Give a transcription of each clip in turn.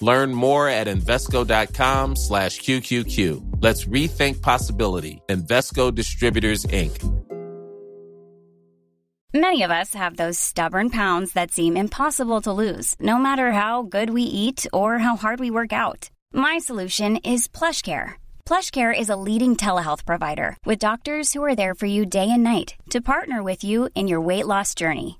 Learn more at Invesco.com slash QQQ. Let's rethink possibility. Invesco Distributors, Inc. Many of us have those stubborn pounds that seem impossible to lose, no matter how good we eat or how hard we work out. My solution is PlushCare. PlushCare is a leading telehealth provider with doctors who are there for you day and night to partner with you in your weight loss journey.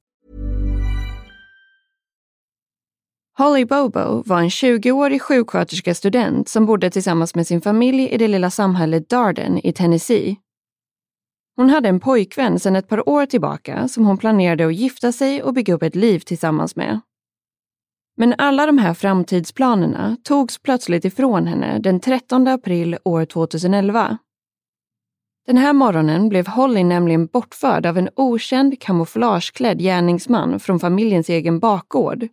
Holly Bobo var en 20-årig sjuksköterskestudent som bodde tillsammans med sin familj i det lilla samhället Darden i Tennessee. Hon hade en pojkvän sedan ett par år tillbaka som hon planerade att gifta sig och bygga upp ett liv tillsammans med. Men alla de här framtidsplanerna togs plötsligt ifrån henne den 13 april år 2011. Den här morgonen blev Holly nämligen bortförd av en okänd kamouflageklädd gärningsman från familjens egen bakgård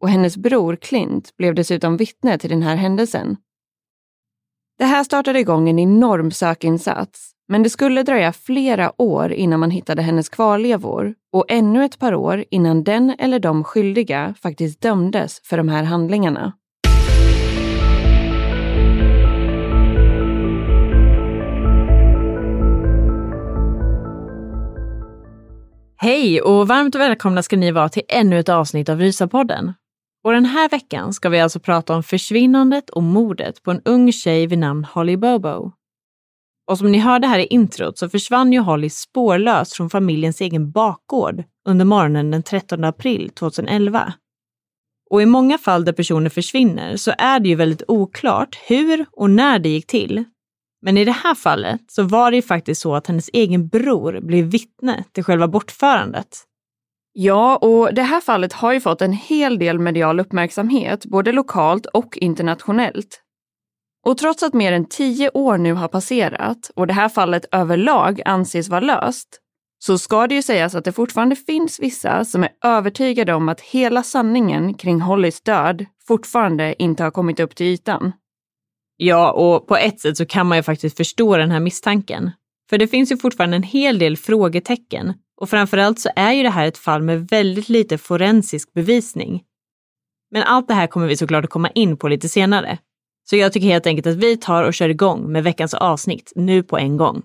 och hennes bror Clint blev dessutom vittne till den här händelsen. Det här startade igång en enorm sökinsats, men det skulle dröja flera år innan man hittade hennes kvarlevor och ännu ett par år innan den eller de skyldiga faktiskt dömdes för de här handlingarna. Hej och varmt välkomna ska ni vara till ännu ett avsnitt av Rysapodden. Och den här veckan ska vi alltså prata om försvinnandet och mordet på en ung tjej vid namn Holly Bobo. Och som ni hörde här i introt så försvann ju Holly spårlöst från familjens egen bakgård under morgonen den 13 april 2011. Och i många fall där personer försvinner så är det ju väldigt oklart hur och när det gick till. Men i det här fallet så var det ju faktiskt så att hennes egen bror blev vittne till själva bortförandet. Ja, och det här fallet har ju fått en hel del medial uppmärksamhet, både lokalt och internationellt. Och trots att mer än tio år nu har passerat och det här fallet överlag anses vara löst, så ska det ju sägas att det fortfarande finns vissa som är övertygade om att hela sanningen kring Hollys död fortfarande inte har kommit upp till ytan. Ja, och på ett sätt så kan man ju faktiskt förstå den här misstanken. För det finns ju fortfarande en hel del frågetecken och framförallt så är ju det här ett fall med väldigt lite forensisk bevisning. Men allt det här kommer vi såklart att komma in på lite senare. Så jag tycker helt enkelt att vi tar och kör igång med veckans avsnitt nu på en gång.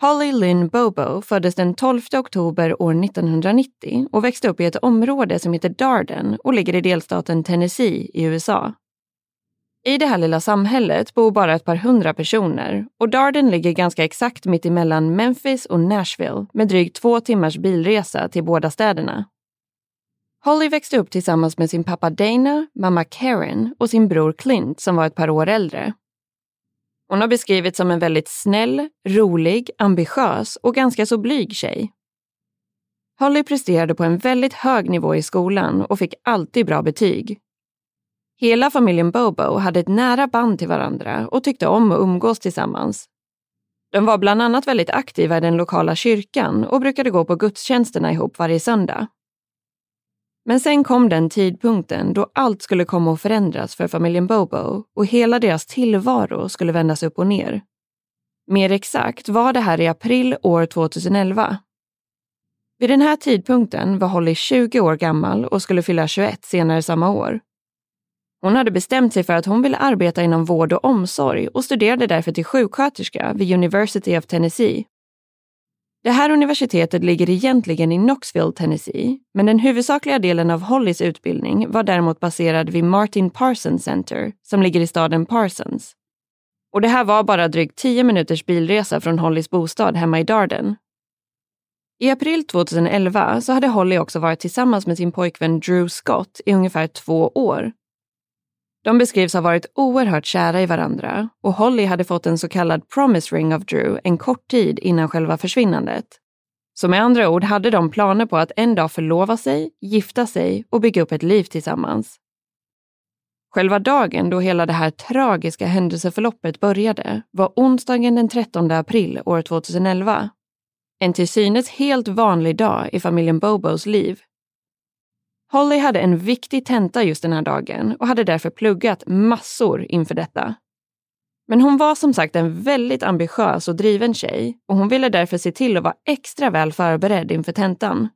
Holly Lynn Bobo föddes den 12 oktober år 1990 och växte upp i ett område som heter Darden och ligger i delstaten Tennessee i USA. I det här lilla samhället bor bara ett par hundra personer och Darden ligger ganska exakt mitt emellan Memphis och Nashville med drygt två timmars bilresa till båda städerna. Holly växte upp tillsammans med sin pappa Dana, mamma Karen och sin bror Clint som var ett par år äldre. Hon har beskrivits som en väldigt snäll, rolig, ambitiös och ganska så blyg tjej. Holly presterade på en väldigt hög nivå i skolan och fick alltid bra betyg. Hela familjen Bobo hade ett nära band till varandra och tyckte om att umgås tillsammans. De var bland annat väldigt aktiva i den lokala kyrkan och brukade gå på gudstjänsterna ihop varje söndag. Men sen kom den tidpunkten då allt skulle komma att förändras för familjen Bobo och hela deras tillvaro skulle vändas upp och ner. Mer exakt var det här i april år 2011. Vid den här tidpunkten var Holly 20 år gammal och skulle fylla 21 senare samma år. Hon hade bestämt sig för att hon ville arbeta inom vård och omsorg och studerade därför till sjuksköterska vid University of Tennessee. Det här universitetet ligger egentligen i Knoxville, Tennessee, men den huvudsakliga delen av Hollys utbildning var däremot baserad vid Martin Parsons Center, som ligger i staden Parsons. Och det här var bara drygt 10 minuters bilresa från Hollys bostad hemma i Darden. I april 2011 så hade Holly också varit tillsammans med sin pojkvän Drew Scott i ungefär två år de beskrivs ha varit oerhört kära i varandra och Holly hade fått en så kallad promise ring av Drew en kort tid innan själva försvinnandet. Så med andra ord hade de planer på att en dag förlova sig, gifta sig och bygga upp ett liv tillsammans. Själva dagen då hela det här tragiska händelseförloppet började var onsdagen den 13 april år 2011. En till synes helt vanlig dag i familjen Bobos liv Holly hade en viktig tenta just den här dagen och hade därför pluggat massor inför detta. Men hon var som sagt en väldigt ambitiös och driven tjej och hon ville därför se till att vara extra väl förberedd inför tentan.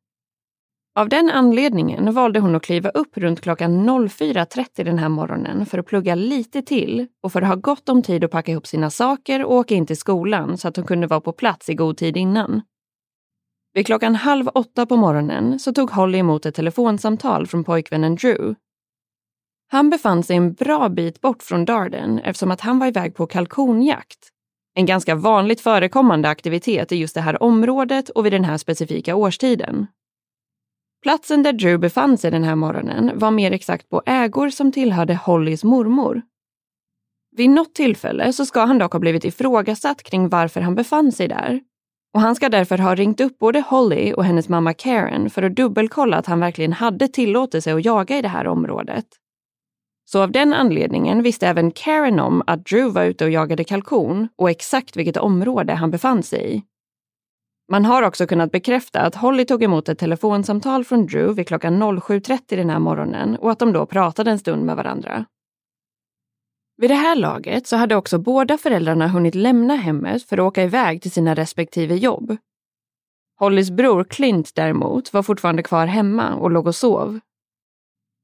Av den anledningen valde hon att kliva upp runt klockan 04.30 den här morgonen för att plugga lite till och för att ha gott om tid att packa ihop sina saker och åka in till skolan så att hon kunde vara på plats i god tid innan. Vid klockan halv åtta på morgonen så tog Holly emot ett telefonsamtal från pojkvännen Drew. Han befann sig en bra bit bort från Darden eftersom att han var iväg på kalkonjakt. En ganska vanligt förekommande aktivitet i just det här området och vid den här specifika årstiden. Platsen där Drew befann sig den här morgonen var mer exakt på ägor som tillhörde Hollys mormor. Vid något tillfälle så ska han dock ha blivit ifrågasatt kring varför han befann sig där och han ska därför ha ringt upp både Holly och hennes mamma Karen för att dubbelkolla att han verkligen hade tillåtelse att jaga i det här området. Så av den anledningen visste även Karen om att Drew var ute och jagade kalkon och exakt vilket område han befann sig i. Man har också kunnat bekräfta att Holly tog emot ett telefonsamtal från Drew vid klockan 07.30 den här morgonen och att de då pratade en stund med varandra. Vid det här laget så hade också båda föräldrarna hunnit lämna hemmet för att åka iväg till sina respektive jobb. Hollys bror Clint däremot var fortfarande kvar hemma och låg och sov.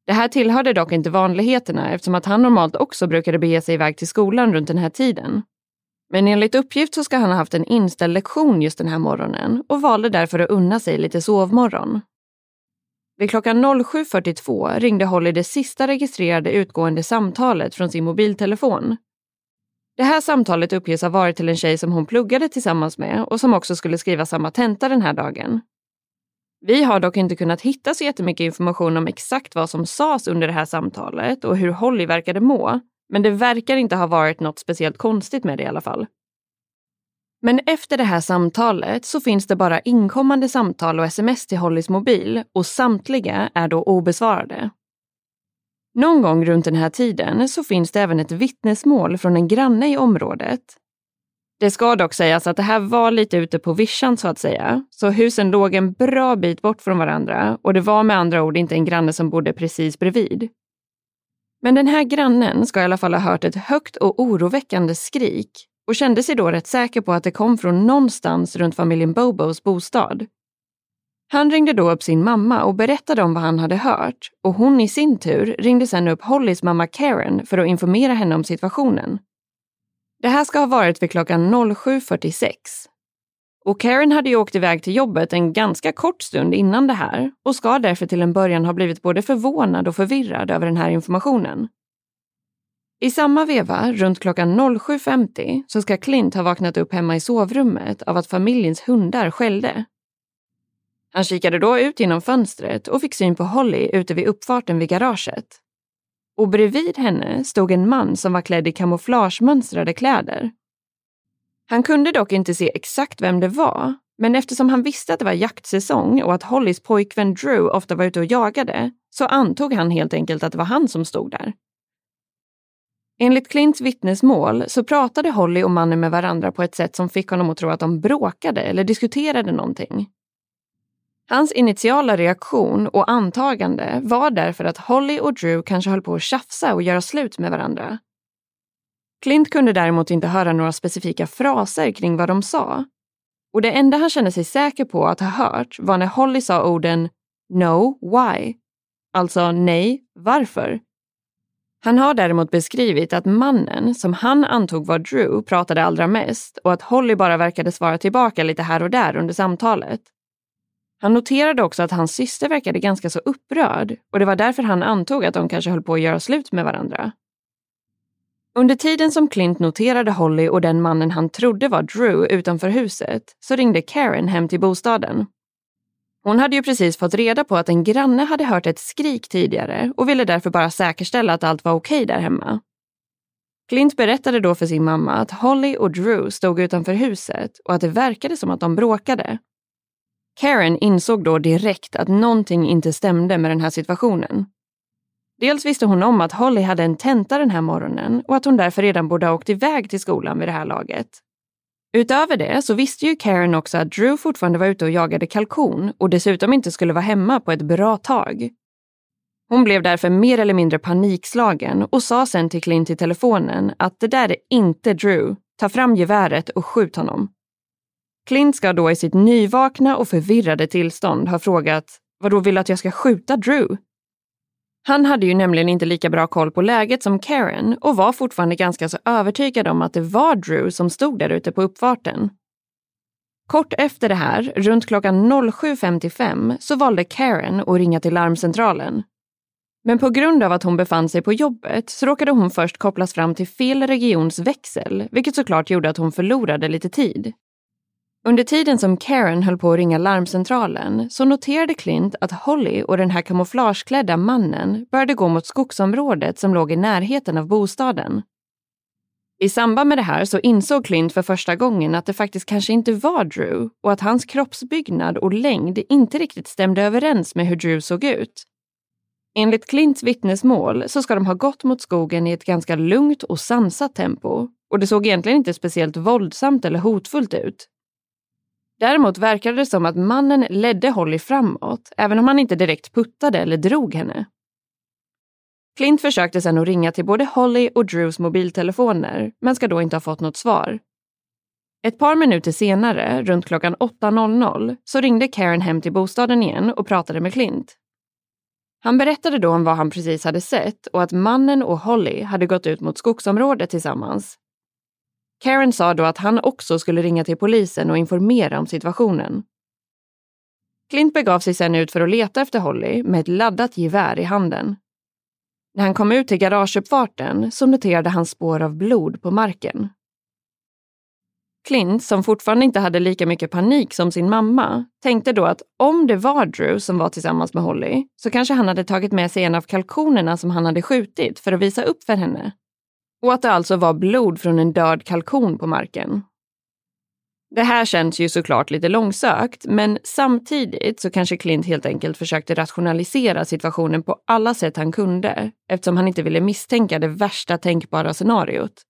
Det här tillhörde dock inte vanligheterna eftersom att han normalt också brukade bege sig iväg till skolan runt den här tiden. Men enligt uppgift så ska han ha haft en inställd lektion just den här morgonen och valde därför att unna sig lite sovmorgon. Vid klockan 07.42 ringde Holly det sista registrerade utgående samtalet från sin mobiltelefon. Det här samtalet uppges ha varit till en tjej som hon pluggade tillsammans med och som också skulle skriva samma tenta den här dagen. Vi har dock inte kunnat hitta så jättemycket information om exakt vad som sades under det här samtalet och hur Holly verkade må, men det verkar inte ha varit något speciellt konstigt med det i alla fall. Men efter det här samtalet så finns det bara inkommande samtal och sms till Hollys mobil och samtliga är då obesvarade. Någon gång runt den här tiden så finns det även ett vittnesmål från en granne i området. Det ska dock sägas att det här var lite ute på vischan så att säga, så husen låg en bra bit bort från varandra och det var med andra ord inte en granne som bodde precis bredvid. Men den här grannen ska i alla fall ha hört ett högt och oroväckande skrik och kände sig då rätt säker på att det kom från någonstans runt familjen Bobos bostad. Han ringde då upp sin mamma och berättade om vad han hade hört och hon i sin tur ringde sedan upp Hollys mamma Karen för att informera henne om situationen. Det här ska ha varit vid klockan 07.46. Och Karen hade ju åkt iväg till jobbet en ganska kort stund innan det här och ska därför till en början ha blivit både förvånad och förvirrad över den här informationen. I samma veva, runt klockan 07.50, så ska Clint ha vaknat upp hemma i sovrummet av att familjens hundar skällde. Han kikade då ut genom fönstret och fick syn på Holly ute vid uppfarten vid garaget. Och bredvid henne stod en man som var klädd i kamouflagemönstrade kläder. Han kunde dock inte se exakt vem det var, men eftersom han visste att det var jaktsäsong och att Hollys pojkvän Drew ofta var ute och jagade så antog han helt enkelt att det var han som stod där. Enligt Clints vittnesmål så pratade Holly och mannen med varandra på ett sätt som fick honom att tro att de bråkade eller diskuterade någonting. Hans initiala reaktion och antagande var därför att Holly och Drew kanske höll på att tjafsa och göra slut med varandra. Clint kunde däremot inte höra några specifika fraser kring vad de sa. Och det enda han kände sig säker på att ha hört var när Holly sa orden “No, why?” Alltså nej, varför? Han har däremot beskrivit att mannen, som han antog var Drew, pratade allra mest och att Holly bara verkade svara tillbaka lite här och där under samtalet. Han noterade också att hans syster verkade ganska så upprörd och det var därför han antog att de kanske höll på att göra slut med varandra. Under tiden som Clint noterade Holly och den mannen han trodde var Drew utanför huset så ringde Karen hem till bostaden. Hon hade ju precis fått reda på att en granne hade hört ett skrik tidigare och ville därför bara säkerställa att allt var okej där hemma. Clint berättade då för sin mamma att Holly och Drew stod utanför huset och att det verkade som att de bråkade. Karen insåg då direkt att någonting inte stämde med den här situationen. Dels visste hon om att Holly hade en tenta den här morgonen och att hon därför redan borde ha åkt iväg till skolan vid det här laget. Utöver det så visste ju Karen också att Drew fortfarande var ute och jagade kalkon och dessutom inte skulle vara hemma på ett bra tag. Hon blev därför mer eller mindre panikslagen och sa sen till Clint i telefonen att det där är inte Drew. Ta fram geväret och skjut honom. Clint ska då i sitt nyvakna och förvirrade tillstånd ha frågat vad då vill att jag ska skjuta Drew? Han hade ju nämligen inte lika bra koll på läget som Karen och var fortfarande ganska så övertygad om att det var Drew som stod där ute på uppfarten. Kort efter det här, runt klockan 07.55, så valde Karen att ringa till larmcentralen. Men på grund av att hon befann sig på jobbet så råkade hon först kopplas fram till fel regions växel, vilket såklart gjorde att hon förlorade lite tid. Under tiden som Karen höll på att ringa larmcentralen så noterade Clint att Holly och den här kamouflageklädda mannen började gå mot skogsområdet som låg i närheten av bostaden. I samband med det här så insåg Clint för första gången att det faktiskt kanske inte var Drew och att hans kroppsbyggnad och längd inte riktigt stämde överens med hur Drew såg ut. Enligt Clints vittnesmål så ska de ha gått mot skogen i ett ganska lugnt och sansat tempo och det såg egentligen inte speciellt våldsamt eller hotfullt ut. Däremot verkade det som att mannen ledde Holly framåt, även om han inte direkt puttade eller drog henne. Clint försökte sedan att ringa till både Holly och Drews mobiltelefoner, men ska då inte ha fått något svar. Ett par minuter senare, runt klockan 8.00, så ringde Karen hem till bostaden igen och pratade med Clint. Han berättade då om vad han precis hade sett och att mannen och Holly hade gått ut mot skogsområdet tillsammans Karen sa då att han också skulle ringa till polisen och informera om situationen. Clint begav sig sedan ut för att leta efter Holly med ett laddat gevär i handen. När han kom ut till garageuppfarten så noterade han spår av blod på marken. Clint, som fortfarande inte hade lika mycket panik som sin mamma, tänkte då att om det var Drew som var tillsammans med Holly så kanske han hade tagit med sig en av kalkonerna som han hade skjutit för att visa upp för henne. Och att det alltså var blod från en död kalkon på marken. Det här känns ju såklart lite långsökt, men samtidigt så kanske Clint helt enkelt försökte rationalisera situationen på alla sätt han kunde eftersom han inte ville misstänka det värsta tänkbara scenariot.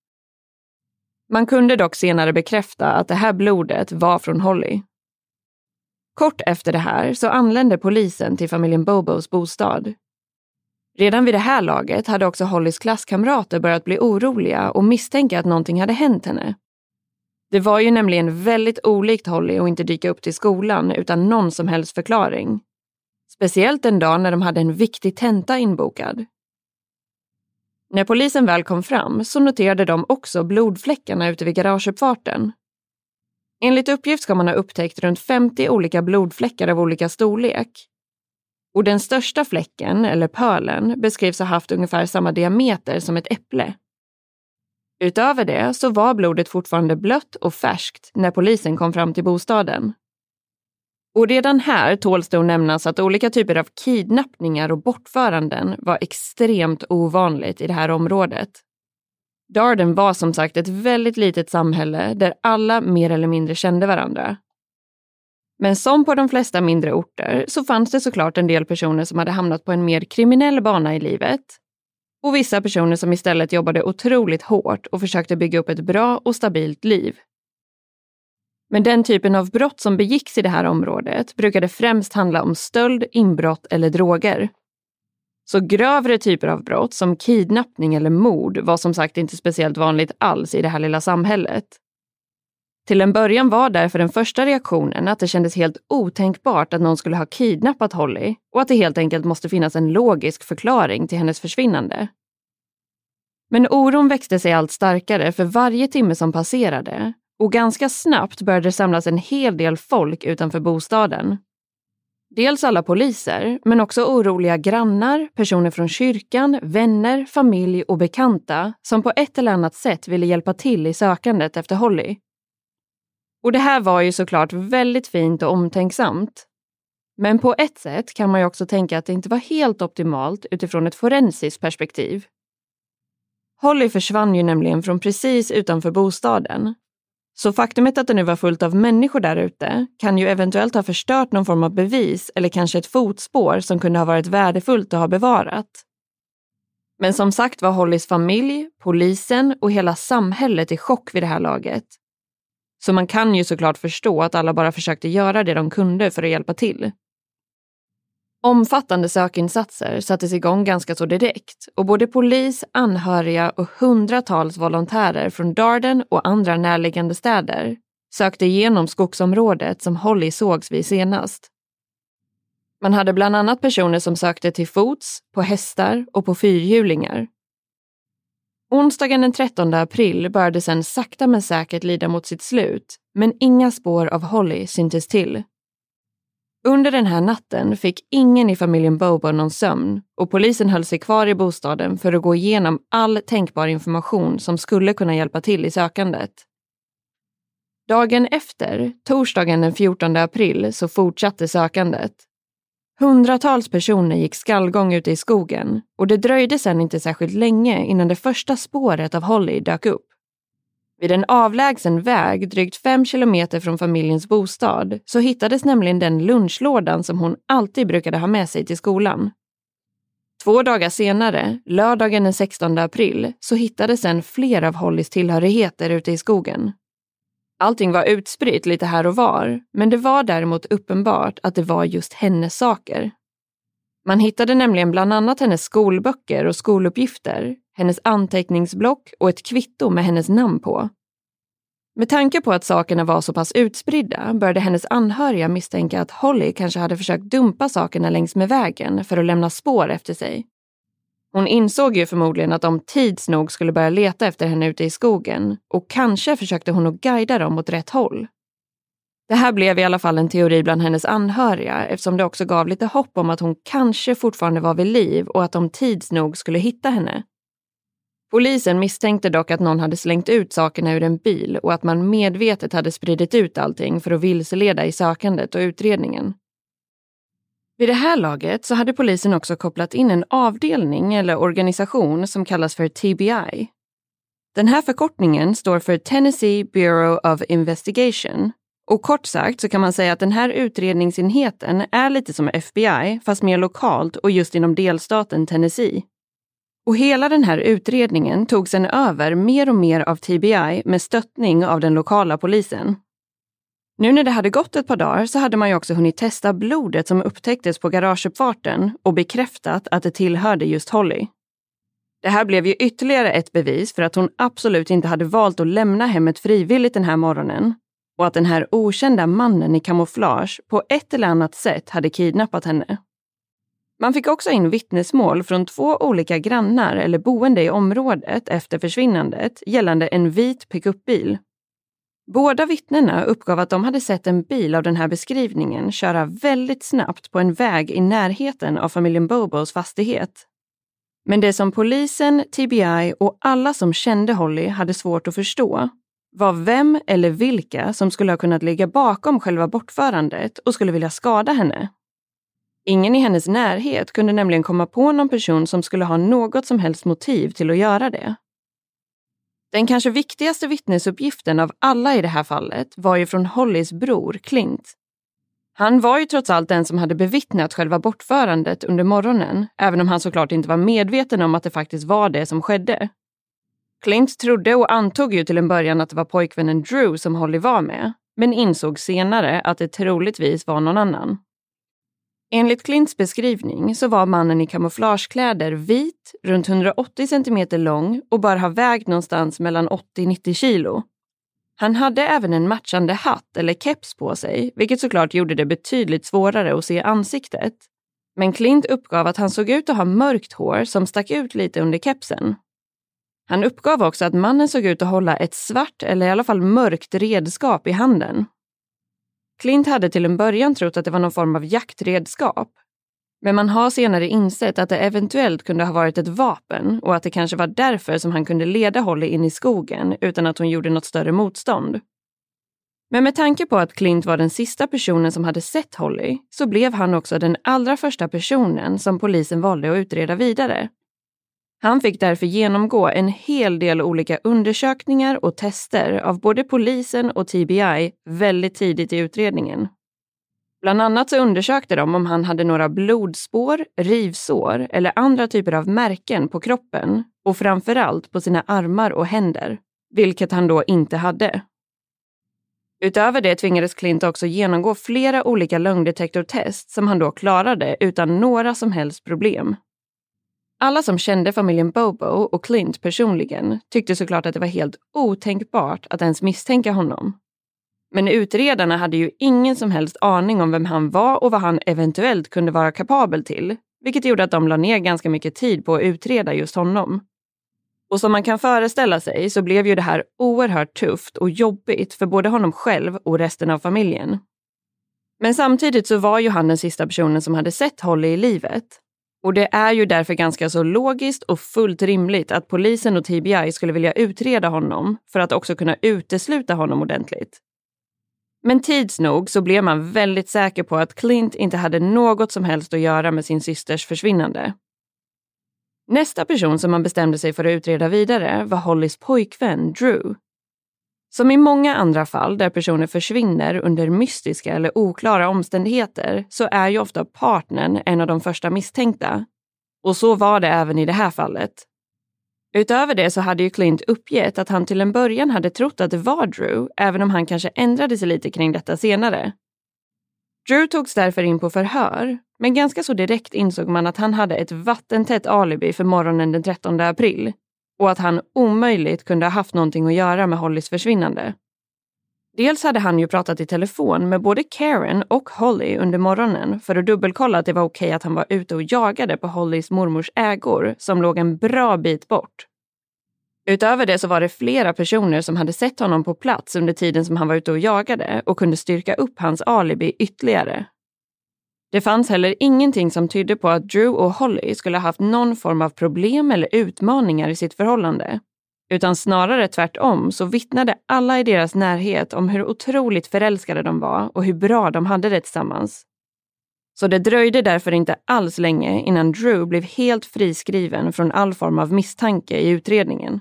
Man kunde dock senare bekräfta att det här blodet var från Holly. Kort efter det här så anlände polisen till familjen Bobos bostad Redan vid det här laget hade också Hollys klasskamrater börjat bli oroliga och misstänka att någonting hade hänt henne. Det var ju nämligen väldigt olikt Holly att inte dyka upp till skolan utan någon som helst förklaring. Speciellt en dag när de hade en viktig tenta inbokad. När polisen väl kom fram så noterade de också blodfläckarna ute vid garageuppfarten. Enligt uppgift ska man ha upptäckt runt 50 olika blodfläckar av olika storlek och den största fläcken, eller pölen, beskrivs ha haft ungefär samma diameter som ett äpple. Utöver det så var blodet fortfarande blött och färskt när polisen kom fram till bostaden. Och redan här tåls det att nämnas att olika typer av kidnappningar och bortföranden var extremt ovanligt i det här området. Darden var som sagt ett väldigt litet samhälle där alla mer eller mindre kände varandra. Men som på de flesta mindre orter så fanns det såklart en del personer som hade hamnat på en mer kriminell bana i livet. Och vissa personer som istället jobbade otroligt hårt och försökte bygga upp ett bra och stabilt liv. Men den typen av brott som begicks i det här området brukade främst handla om stöld, inbrott eller droger. Så grövre typer av brott som kidnappning eller mord var som sagt inte speciellt vanligt alls i det här lilla samhället. Till en början var därför den första reaktionen att det kändes helt otänkbart att någon skulle ha kidnappat Holly och att det helt enkelt måste finnas en logisk förklaring till hennes försvinnande. Men oron växte sig allt starkare för varje timme som passerade och ganska snabbt började det samlas en hel del folk utanför bostaden. Dels alla poliser, men också oroliga grannar, personer från kyrkan, vänner, familj och bekanta som på ett eller annat sätt ville hjälpa till i sökandet efter Holly. Och det här var ju såklart väldigt fint och omtänksamt. Men på ett sätt kan man ju också tänka att det inte var helt optimalt utifrån ett forensiskt perspektiv. Holly försvann ju nämligen från precis utanför bostaden. Så faktumet att det nu var fullt av människor där ute kan ju eventuellt ha förstört någon form av bevis eller kanske ett fotspår som kunde ha varit värdefullt att ha bevarat. Men som sagt var Hollys familj, polisen och hela samhället i chock vid det här laget. Så man kan ju såklart förstå att alla bara försökte göra det de kunde för att hjälpa till. Omfattande sökinsatser sattes igång ganska så direkt och både polis, anhöriga och hundratals volontärer från Darden och andra närliggande städer sökte igenom skogsområdet som Holly sågs vid senast. Man hade bland annat personer som sökte till fots, på hästar och på fyrhjulingar. Onsdagen den 13 april började sedan sakta men säkert lida mot sitt slut, men inga spår av Holly syntes till. Under den här natten fick ingen i familjen Bobo någon sömn och polisen höll sig kvar i bostaden för att gå igenom all tänkbar information som skulle kunna hjälpa till i sökandet. Dagen efter, torsdagen den 14 april, så fortsatte sökandet. Hundratals personer gick skallgång ute i skogen och det dröjde sedan inte särskilt länge innan det första spåret av Holly dök upp. Vid en avlägsen väg drygt fem kilometer från familjens bostad så hittades nämligen den lunchlådan som hon alltid brukade ha med sig till skolan. Två dagar senare, lördagen den 16 april, så hittades sen fler av Hollys tillhörigheter ute i skogen. Allting var utspritt lite här och var, men det var däremot uppenbart att det var just hennes saker. Man hittade nämligen bland annat hennes skolböcker och skoluppgifter, hennes anteckningsblock och ett kvitto med hennes namn på. Med tanke på att sakerna var så pass utspridda började hennes anhöriga misstänka att Holly kanske hade försökt dumpa sakerna längs med vägen för att lämna spår efter sig. Hon insåg ju förmodligen att de tids nog skulle börja leta efter henne ute i skogen och kanske försökte hon att guida dem åt rätt håll. Det här blev i alla fall en teori bland hennes anhöriga eftersom det också gav lite hopp om att hon kanske fortfarande var vid liv och att de tids nog skulle hitta henne. Polisen misstänkte dock att någon hade slängt ut sakerna ur en bil och att man medvetet hade spridit ut allting för att vilseleda i sökandet och utredningen. Vid det här laget så hade polisen också kopplat in en avdelning eller organisation som kallas för TBI. Den här förkortningen står för Tennessee Bureau of Investigation och kort sagt så kan man säga att den här utredningsenheten är lite som FBI fast mer lokalt och just inom delstaten Tennessee. Och hela den här utredningen tog sedan över mer och mer av TBI med stöttning av den lokala polisen. Nu när det hade gått ett par dagar så hade man ju också hunnit testa blodet som upptäcktes på garageuppfarten och bekräftat att det tillhörde just Holly. Det här blev ju ytterligare ett bevis för att hon absolut inte hade valt att lämna hemmet frivilligt den här morgonen och att den här okända mannen i kamouflage på ett eller annat sätt hade kidnappat henne. Man fick också in vittnesmål från två olika grannar eller boende i området efter försvinnandet gällande en vit pickupbil. Båda vittnena uppgav att de hade sett en bil av den här beskrivningen köra väldigt snabbt på en väg i närheten av familjen Bobos fastighet. Men det som polisen, TBI och alla som kände Holly hade svårt att förstå var vem eller vilka som skulle ha kunnat ligga bakom själva bortförandet och skulle vilja skada henne. Ingen i hennes närhet kunde nämligen komma på någon person som skulle ha något som helst motiv till att göra det. Den kanske viktigaste vittnesuppgiften av alla i det här fallet var ju från Hollys bror Clint. Han var ju trots allt den som hade bevittnat själva bortförandet under morgonen, även om han såklart inte var medveten om att det faktiskt var det som skedde. Clint trodde och antog ju till en början att det var pojkvännen Drew som Holly var med, men insåg senare att det troligtvis var någon annan. Enligt Clints beskrivning så var mannen i kamouflagekläder vit, runt 180 centimeter lång och bör ha vägt någonstans mellan 80-90 kilo. Han hade även en matchande hatt eller keps på sig, vilket såklart gjorde det betydligt svårare att se ansiktet. Men Clint uppgav att han såg ut att ha mörkt hår som stack ut lite under kepsen. Han uppgav också att mannen såg ut att hålla ett svart eller i alla fall mörkt redskap i handen. Clint hade till en början trott att det var någon form av jaktredskap. Men man har senare insett att det eventuellt kunde ha varit ett vapen och att det kanske var därför som han kunde leda Holly in i skogen utan att hon gjorde något större motstånd. Men med tanke på att Clint var den sista personen som hade sett Holly så blev han också den allra första personen som polisen valde att utreda vidare. Han fick därför genomgå en hel del olika undersökningar och tester av både polisen och TBI väldigt tidigt i utredningen. Bland annat så undersökte de om han hade några blodspår, rivsår eller andra typer av märken på kroppen och framförallt på sina armar och händer, vilket han då inte hade. Utöver det tvingades Clint också genomgå flera olika lögndetektortest som han då klarade utan några som helst problem. Alla som kände familjen Bobo och Clint personligen tyckte såklart att det var helt otänkbart att ens misstänka honom. Men utredarna hade ju ingen som helst aning om vem han var och vad han eventuellt kunde vara kapabel till, vilket gjorde att de la ner ganska mycket tid på att utreda just honom. Och som man kan föreställa sig så blev ju det här oerhört tufft och jobbigt för både honom själv och resten av familjen. Men samtidigt så var ju han den sista personen som hade sett Holly i livet och det är ju därför ganska så logiskt och fullt rimligt att polisen och TBI skulle vilja utreda honom för att också kunna utesluta honom ordentligt. Men tids nog så blev man väldigt säker på att Clint inte hade något som helst att göra med sin systers försvinnande. Nästa person som man bestämde sig för att utreda vidare var Hollys pojkvän Drew som i många andra fall där personer försvinner under mystiska eller oklara omständigheter så är ju ofta partnern en av de första misstänkta. Och så var det även i det här fallet. Utöver det så hade ju Clint uppgett att han till en början hade trott att det var Drew, även om han kanske ändrade sig lite kring detta senare. Drew togs därför in på förhör, men ganska så direkt insåg man att han hade ett vattentätt alibi för morgonen den 13 april och att han omöjligt kunde ha haft någonting att göra med Hollys försvinnande. Dels hade han ju pratat i telefon med både Karen och Holly under morgonen för att dubbelkolla att det var okej att han var ute och jagade på Hollys mormors ägor som låg en bra bit bort. Utöver det så var det flera personer som hade sett honom på plats under tiden som han var ute och jagade och kunde styrka upp hans alibi ytterligare det fanns heller ingenting som tydde på att Drew och Holly skulle ha haft någon form av problem eller utmaningar i sitt förhållande. Utan snarare tvärtom så vittnade alla i deras närhet om hur otroligt förälskade de var och hur bra de hade det tillsammans. Så det dröjde därför inte alls länge innan Drew blev helt friskriven från all form av misstanke i utredningen.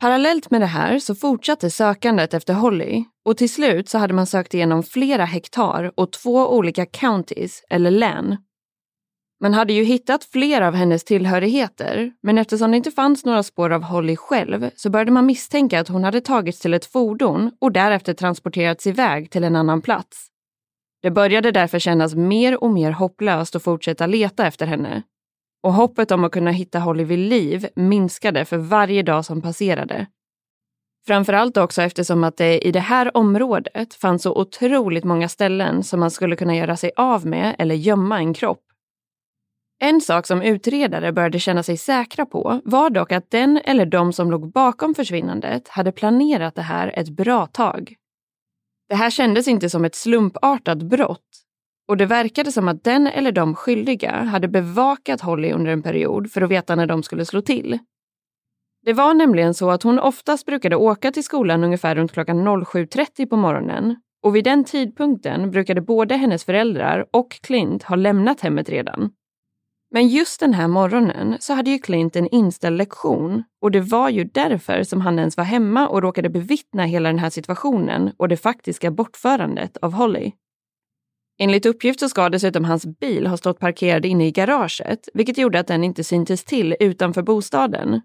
Parallellt med det här så fortsatte sökandet efter Holly och till slut så hade man sökt igenom flera hektar och två olika counties, eller län. Man hade ju hittat flera av hennes tillhörigheter, men eftersom det inte fanns några spår av Holly själv så började man misstänka att hon hade tagits till ett fordon och därefter transporterats iväg till en annan plats. Det började därför kännas mer och mer hopplöst att fortsätta leta efter henne och hoppet om att kunna hitta Holly vid liv minskade för varje dag som passerade. Framförallt också eftersom att det i det här området fanns så otroligt många ställen som man skulle kunna göra sig av med eller gömma en kropp. En sak som utredare började känna sig säkra på var dock att den eller de som låg bakom försvinnandet hade planerat det här ett bra tag. Det här kändes inte som ett slumpartat brott och det verkade som att den eller de skyldiga hade bevakat Holly under en period för att veta när de skulle slå till. Det var nämligen så att hon oftast brukade åka till skolan ungefär runt klockan 07.30 på morgonen och vid den tidpunkten brukade både hennes föräldrar och Clint ha lämnat hemmet redan. Men just den här morgonen så hade ju Clint en inställd lektion och det var ju därför som han ens var hemma och råkade bevittna hela den här situationen och det faktiska bortförandet av Holly. Enligt uppgift så ska dessutom hans bil ha stått parkerad inne i garaget, vilket gjorde att den inte syntes till utanför bostaden.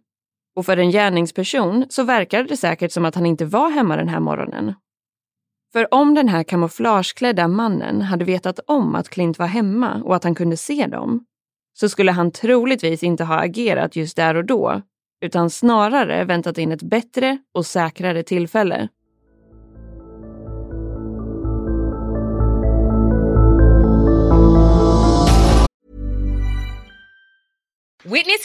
Och för en gärningsperson så verkade det säkert som att han inte var hemma den här morgonen. För om den här kamouflageklädda mannen hade vetat om att Clint var hemma och att han kunde se dem, så skulle han troligtvis inte ha agerat just där och då, utan snarare väntat in ett bättre och säkrare tillfälle.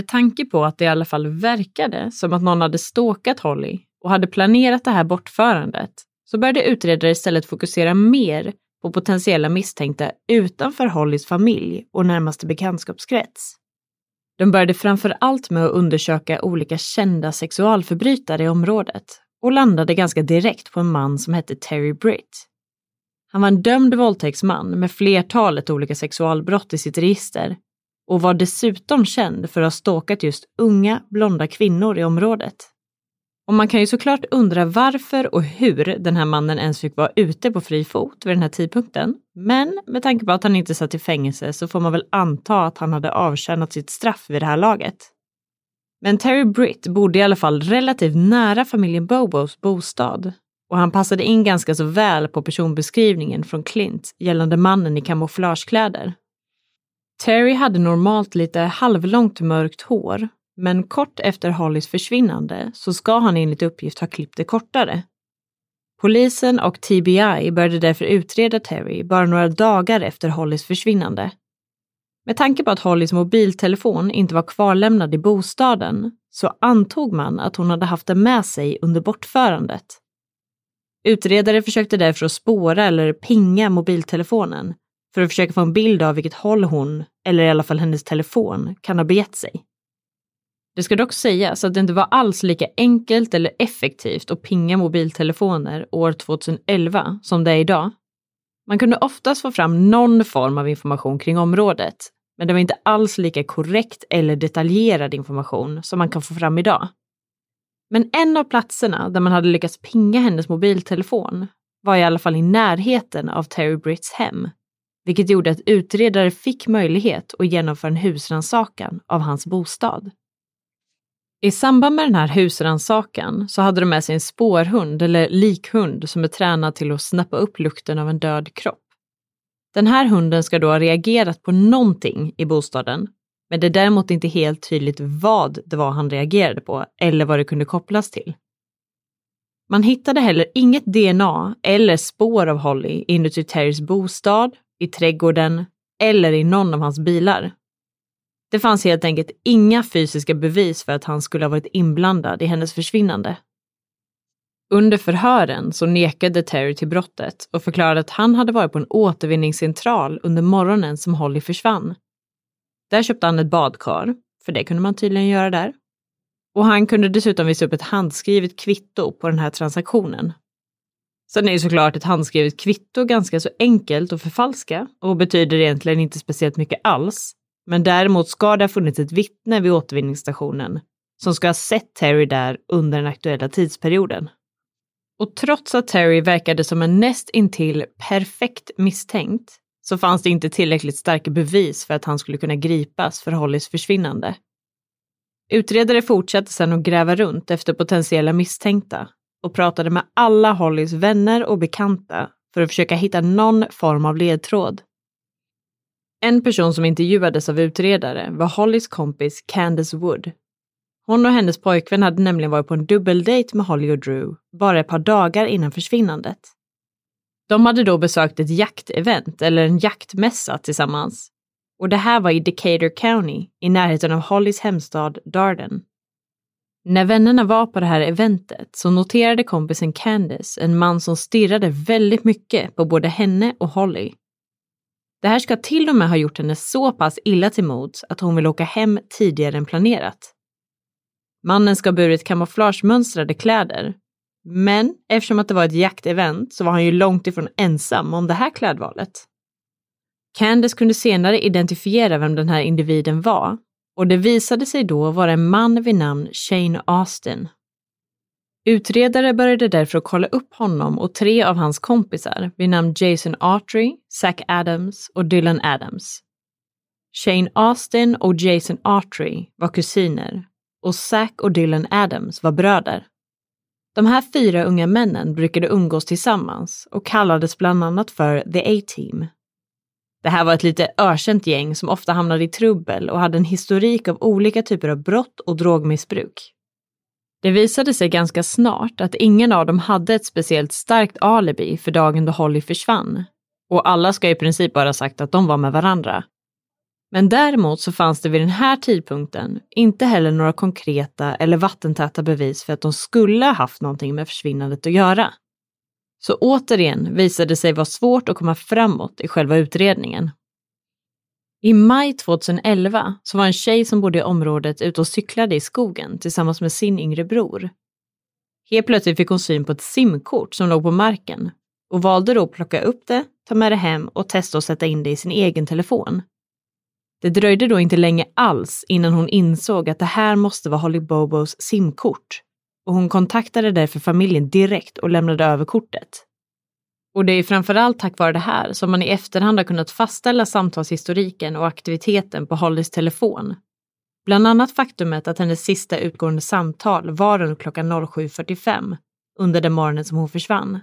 Med tanke på att det i alla fall verkade som att någon hade ståkat Holly och hade planerat det här bortförandet så började utredare istället fokusera mer på potentiella misstänkta utanför Hollys familj och närmaste bekantskapskrets. De började framför allt med att undersöka olika kända sexualförbrytare i området och landade ganska direkt på en man som hette Terry Britt. Han var en dömd våldtäktsman med flertalet olika sexualbrott i sitt register och var dessutom känd för att ha stalkat just unga blonda kvinnor i området. Och man kan ju såklart undra varför och hur den här mannen ens fick vara ute på fri fot vid den här tidpunkten. Men med tanke på att han inte satt i fängelse så får man väl anta att han hade avtjänat sitt straff vid det här laget. Men Terry Britt bodde i alla fall relativt nära familjen Bobos bostad och han passade in ganska så väl på personbeskrivningen från Clint gällande mannen i kamouflagekläder. Terry hade normalt lite halvlångt mörkt hår, men kort efter Hollys försvinnande så ska han enligt uppgift ha klippt det kortare. Polisen och TBI började därför utreda Terry bara några dagar efter Hollys försvinnande. Med tanke på att Hollys mobiltelefon inte var kvarlämnad i bostaden så antog man att hon hade haft den med sig under bortförandet. Utredare försökte därför att spåra eller pinga mobiltelefonen för att försöka få en bild av vilket håll hon, eller i alla fall hennes telefon, kan ha begett sig. Det ska dock sägas att det inte var alls lika enkelt eller effektivt att pinga mobiltelefoner år 2011 som det är idag. Man kunde oftast få fram någon form av information kring området, men det var inte alls lika korrekt eller detaljerad information som man kan få fram idag. Men en av platserna där man hade lyckats pinga hennes mobiltelefon var i alla fall i närheten av Terry Britts hem vilket gjorde att utredare fick möjlighet att genomföra en husrannsakan av hans bostad. I samband med den här husrannsakan så hade de med sig en spårhund eller likhund som är tränad till att snappa upp lukten av en död kropp. Den här hunden ska då ha reagerat på någonting i bostaden, men det är däremot inte helt tydligt vad det var han reagerade på eller vad det kunde kopplas till. Man hittade heller inget DNA eller spår av Holly inuti Terrys bostad, i trädgården eller i någon av hans bilar. Det fanns helt enkelt inga fysiska bevis för att han skulle ha varit inblandad i hennes försvinnande. Under förhören så nekade Terry till brottet och förklarade att han hade varit på en återvinningscentral under morgonen som Holly försvann. Där köpte han ett badkar, för det kunde man tydligen göra där. Och han kunde dessutom visa upp ett handskrivet kvitto på den här transaktionen. Sen är ju såklart ett handskrivet kvitto ganska så enkelt att förfalska och betyder egentligen inte speciellt mycket alls. Men däremot ska det ha funnits ett vittne vid återvinningsstationen som ska ha sett Terry där under den aktuella tidsperioden. Och trots att Terry verkade som en näst intill perfekt misstänkt så fanns det inte tillräckligt starka bevis för att han skulle kunna gripas för Hollys försvinnande. Utredare fortsatte sedan att gräva runt efter potentiella misstänkta och pratade med alla Hollys vänner och bekanta för att försöka hitta någon form av ledtråd. En person som intervjuades av utredare var Hollys kompis Candace Wood. Hon och hennes pojkvän hade nämligen varit på en dubbeldejt med Holly och Drew bara ett par dagar innan försvinnandet. De hade då besökt ett jaktevent eller en jaktmässa tillsammans. Och det här var i Decatur County, i närheten av Hollys hemstad Darden. När vännerna var på det här eventet så noterade kompisen Candice en man som stirrade väldigt mycket på både henne och Holly. Det här ska till och med ha gjort henne så pass illa till mods att hon vill åka hem tidigare än planerat. Mannen ska ha burit kamouflagemönstrade kläder. Men eftersom att det var ett jaktevent så var han ju långt ifrån ensam om det här klädvalet. Candice kunde senare identifiera vem den här individen var och det visade sig då vara en man vid namn Shane Austin. Utredare började därför att kolla upp honom och tre av hans kompisar vid namn Jason Autry, Zach Adams och Dylan Adams. Shane Austin och Jason Autry var kusiner och Zach och Dylan Adams var bröder. De här fyra unga männen brukade umgås tillsammans och kallades bland annat för The A-Team det här var ett lite ökänt gäng som ofta hamnade i trubbel och hade en historik av olika typer av brott och drogmissbruk. Det visade sig ganska snart att ingen av dem hade ett speciellt starkt alibi för dagen då Holly försvann. Och alla ska i princip bara sagt att de var med varandra. Men däremot så fanns det vid den här tidpunkten inte heller några konkreta eller vattentäta bevis för att de skulle ha haft någonting med försvinnandet att göra. Så återigen visade det sig vara svårt att komma framåt i själva utredningen. I maj 2011 så var en tjej som bodde i området ute och cyklade i skogen tillsammans med sin yngre bror. Helt plötsligt fick hon syn på ett simkort som låg på marken och valde då att plocka upp det, ta med det hem och testa att sätta in det i sin egen telefon. Det dröjde då inte länge alls innan hon insåg att det här måste vara Holly Bobos simkort och hon kontaktade därför familjen direkt och lämnade över kortet. Och det är framförallt tack vare det här som man i efterhand har kunnat fastställa samtalshistoriken och aktiviteten på Hollys telefon. Bland annat faktumet att hennes sista utgående samtal var runt klockan 07.45 under den morgonen som hon försvann.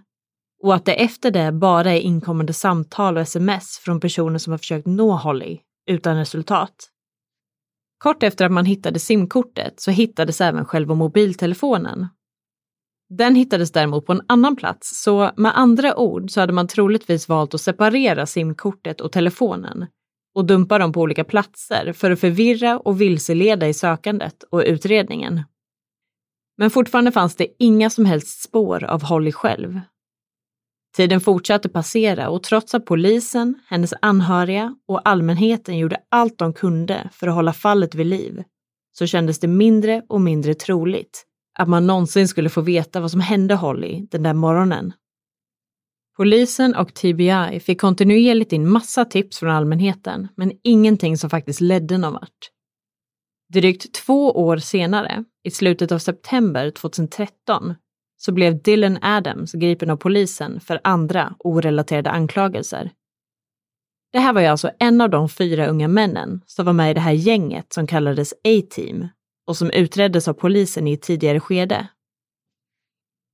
Och att det efter det bara är inkommande samtal och sms från personer som har försökt nå Holly utan resultat. Kort efter att man hittade simkortet så hittades även själva mobiltelefonen. Den hittades däremot på en annan plats, så med andra ord så hade man troligtvis valt att separera simkortet och telefonen och dumpa dem på olika platser för att förvirra och vilseleda i sökandet och utredningen. Men fortfarande fanns det inga som helst spår av Holly själv, Tiden fortsatte passera och trots att polisen, hennes anhöriga och allmänheten gjorde allt de kunde för att hålla fallet vid liv, så kändes det mindre och mindre troligt att man någonsin skulle få veta vad som hände Holly den där morgonen. Polisen och TBI fick kontinuerligt in massa tips från allmänheten, men ingenting som faktiskt ledde någon vart. Drygt två år senare, i slutet av september 2013, så blev Dylan Adams gripen av polisen för andra orelaterade anklagelser. Det här var ju alltså en av de fyra unga männen som var med i det här gänget som kallades A-team och som utreddes av polisen i ett tidigare skede.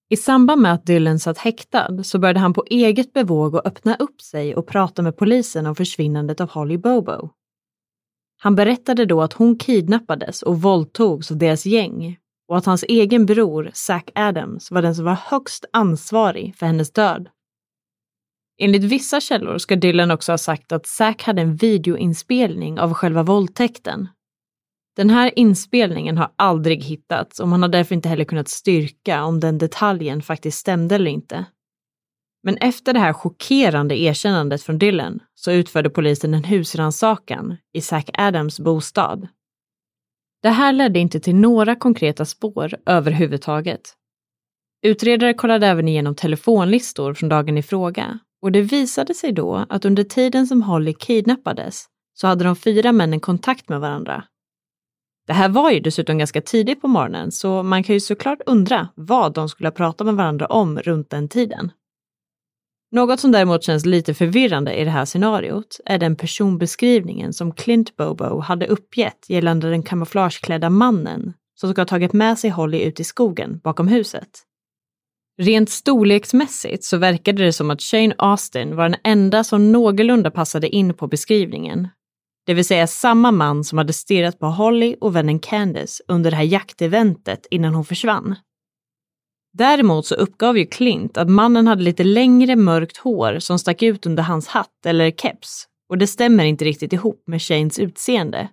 I samband med att Dylan satt häktad så började han på eget bevåg att öppna upp sig och prata med polisen om försvinnandet av Holly Bobo. Han berättade då att hon kidnappades och våldtogs av deras gäng och att hans egen bror, Zack Adams, var den som var högst ansvarig för hennes död. Enligt vissa källor ska Dylan också ha sagt att Zack hade en videoinspelning av själva våldtäkten. Den här inspelningen har aldrig hittats och man har därför inte heller kunnat styrka om den detaljen faktiskt stämde eller inte. Men efter det här chockerande erkännandet från Dylan så utförde polisen en husrannsakan i Zack Adams bostad det här ledde inte till några konkreta spår överhuvudtaget. Utredare kollade även igenom telefonlistor från dagen i fråga och det visade sig då att under tiden som Holly kidnappades så hade de fyra männen kontakt med varandra. Det här var ju dessutom ganska tidigt på morgonen så man kan ju såklart undra vad de skulle ha pratat med varandra om runt den tiden. Något som däremot känns lite förvirrande i det här scenariot är den personbeskrivningen som Clint Bobo hade uppgett gällande den kamouflageklädda mannen som ska ha tagit med sig Holly ut i skogen bakom huset. Rent storleksmässigt så verkade det som att Shane Austin var den enda som någorlunda passade in på beskrivningen. Det vill säga samma man som hade stirrat på Holly och vännen Candice under det här jakteventet innan hon försvann. Däremot så uppgav ju Clint att mannen hade lite längre mörkt hår som stack ut under hans hatt eller keps och det stämmer inte riktigt ihop med Shanes utseende.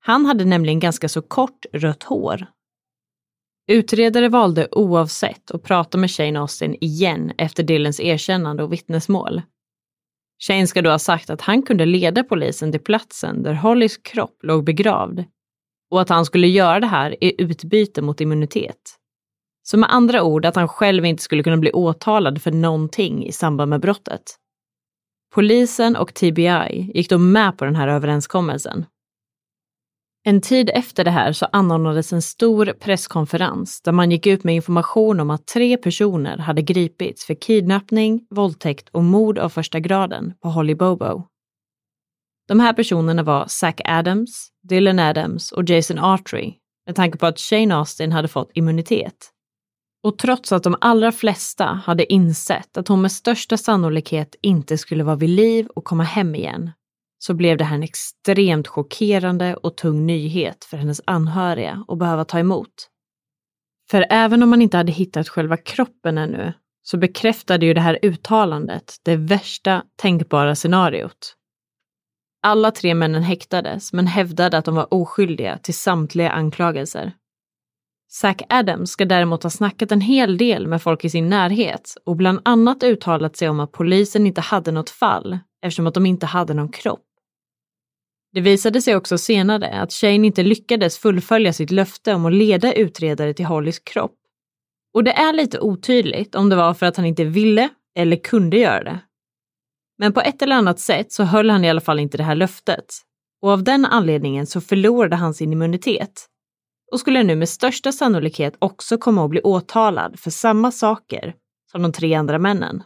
Han hade nämligen ganska så kort rött hår. Utredare valde oavsett att prata med Shane Austin igen efter Dylans erkännande och vittnesmål. Shane ska då ha sagt att han kunde leda polisen till platsen där Hollys kropp låg begravd och att han skulle göra det här i utbyte mot immunitet. Så med andra ord att han själv inte skulle kunna bli åtalad för någonting i samband med brottet. Polisen och TBI gick då med på den här överenskommelsen. En tid efter det här så anordnades en stor presskonferens där man gick ut med information om att tre personer hade gripits för kidnappning, våldtäkt och mord av första graden på Holly Bobo. De här personerna var Zack Adams, Dylan Adams och Jason Artry med tanke på att Shane Austin hade fått immunitet. Och trots att de allra flesta hade insett att hon med största sannolikhet inte skulle vara vid liv och komma hem igen, så blev det här en extremt chockerande och tung nyhet för hennes anhöriga att behöva ta emot. För även om man inte hade hittat själva kroppen ännu, så bekräftade ju det här uttalandet det värsta tänkbara scenariot. Alla tre männen häktades, men hävdade att de var oskyldiga till samtliga anklagelser. Zack Adams ska däremot ha snackat en hel del med folk i sin närhet och bland annat uttalat sig om att polisen inte hade något fall eftersom att de inte hade någon kropp. Det visade sig också senare att Shane inte lyckades fullfölja sitt löfte om att leda utredare till Hollys kropp. Och det är lite otydligt om det var för att han inte ville eller kunde göra det. Men på ett eller annat sätt så höll han i alla fall inte det här löftet. Och av den anledningen så förlorade han sin immunitet och skulle nu med största sannolikhet också komma att bli åtalad för samma saker som de tre andra männen.